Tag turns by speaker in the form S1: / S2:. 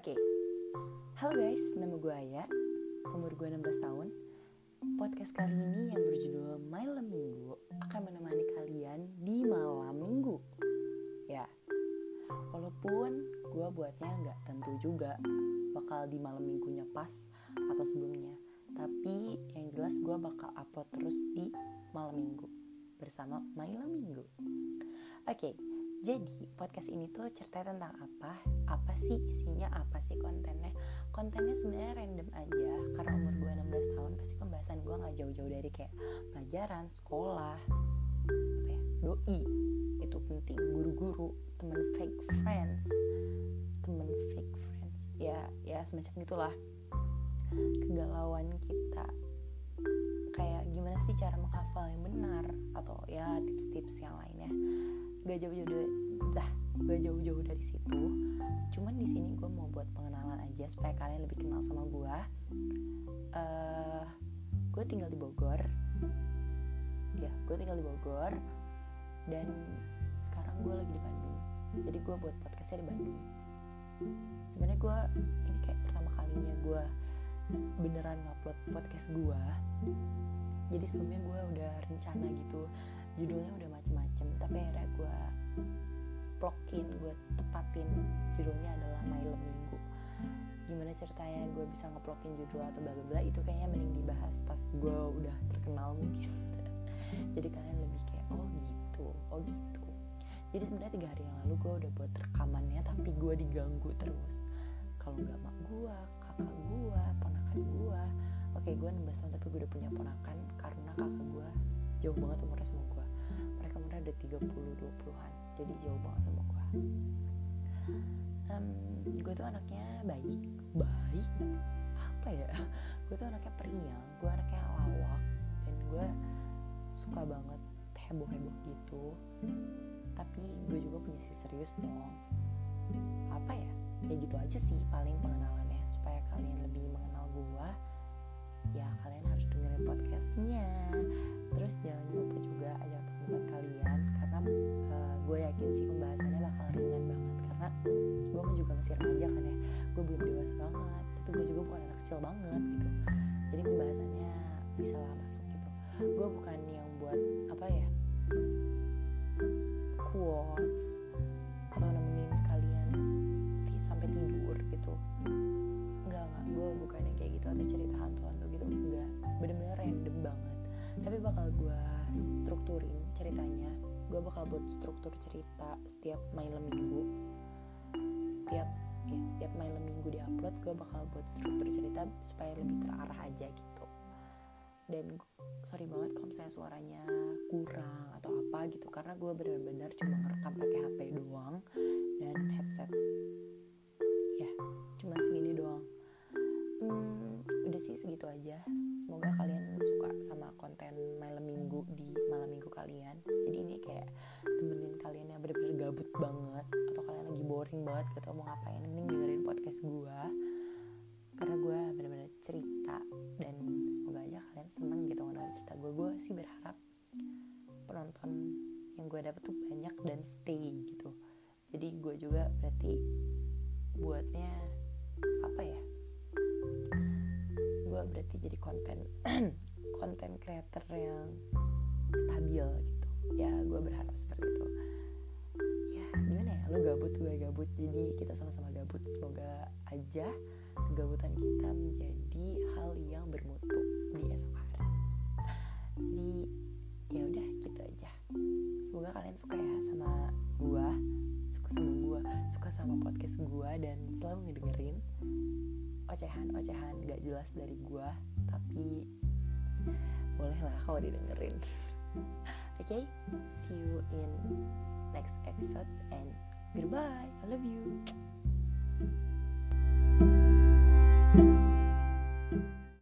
S1: Oke, okay. halo guys, nama gue Aya, umur gue 16 tahun. Podcast kali ini yang berjudul Malam Minggu akan menemani kalian di malam minggu. Ya, walaupun gue buatnya nggak tentu juga bakal di malam minggunya pas atau sebelumnya. Tapi yang jelas gue bakal upload terus di malam minggu bersama Malam Minggu. Oke, okay, jadi podcast ini tuh cerita tentang apa? Apa sih isinya? Apa sih kontennya? Kontennya sebenarnya random aja. Karena umur gue 16 tahun pasti pembahasan gue nggak jauh-jauh dari kayak pelajaran, sekolah, apa ya, doi. Itu penting, guru-guru, temen fake friends, temen fake friends, ya ya semacam gitulah. Kegalauan kita. Kayak gimana sih cara menghafal yang benar? Atau ya tips-tips yang lainnya gak jauh-jauh dari dah gak jauh-jauh dari situ. Cuman di sini gue mau buat pengenalan aja supaya kalian lebih kenal sama gue uh, gue tinggal di Bogor. Ya gue tinggal di Bogor. Dan sekarang gue lagi di Bandung. Jadi gue buat podcastnya di Bandung. Sebenarnya gue ini kayak pertama kalinya gue beneran ngupload podcast gue jadi sebelumnya gue udah rencana gitu judulnya udah macem-macem tapi akhirnya gue plokin gue tepatin. Judulnya adalah Malam Minggu. Gimana ceritanya gue bisa ngeplokin judul atau bla bla itu kayaknya mending dibahas pas gue udah terkenal mungkin. Jadi kalian lebih kayak oh gitu oh gitu. Jadi sebenarnya tiga hari yang lalu gue udah buat rekamannya tapi gue diganggu terus. Kalau nggak mak gue kakak gue ponakan gue oke gue 16 tahun tapi gue udah punya ponakan karena kakak gue jauh banget umurnya sama gue umurnya udah 30 20-an jadi jauh banget sama gue um, gue tuh anaknya baik baik apa ya? Gue tuh anaknya periang. Gue anaknya lawak. Dan gue suka banget heboh-heboh gitu. Tapi gue juga punya sisi serius dong. Apa ya? Ya gitu aja sih paling pengenalannya. Supaya kalian lebih mengenal gue ya kalian harus dengerin podcastnya. Terus jangan lupa juga ajak gue yakin sih pembahasannya bakal ringan banget karena gue juga masih remaja kan ya. Gue belum dewasa banget tapi gue juga bukan anak kecil banget gitu. Jadi pembahasannya bisa lah masuk gitu. Gue bukan yang buat apa ya quotes atau nemenin kalian sampai tidur gitu. Enggak enggak gue bukan yang kayak gitu atau cerita hantu-hantu gitu enggak bener-bener random banget. Tapi bakal gue strukturin ceritanya gue bakal buat struktur cerita setiap malam minggu. Setiap ya setiap malam minggu di upload gue bakal buat struktur cerita supaya lebih terarah aja gitu. Dan sorry banget kalau misalnya suaranya kurang atau apa gitu karena gue benar-benar cuma ngerekam pakai HP doang dan headset. Ya cuma segini doang. Hmm, udah sih segitu aja. Semoga kalian suka sama konten malam minggu di malam minggu kalian kayak nemenin kalian yang bener-bener gabut banget atau kalian lagi boring banget gak tau mau ngapain? Mending dengerin podcast gue karena gue bener-bener cerita dan semoga aja kalian seneng gitu ngedengerin cerita gue gue sih berharap penonton yang gue dapet tuh banyak dan stay gitu. Jadi gue juga berarti buatnya apa ya? Gue berarti jadi konten konten creator yang stabil gitu ya gue berharap seperti itu. Ya gimana ya? Lu gabut gue gabut. Jadi kita sama-sama gabut. Semoga aja kegabutan kita menjadi hal yang bermutu di esok hari. Jadi ya udah gitu aja. Semoga kalian suka ya sama gue suka sama gue suka sama podcast gue dan selalu ngedengerin ocehan-ocehan gak jelas dari gue tapi bolehlah kalau didengerin okay? see you in next episode and goodbye I love you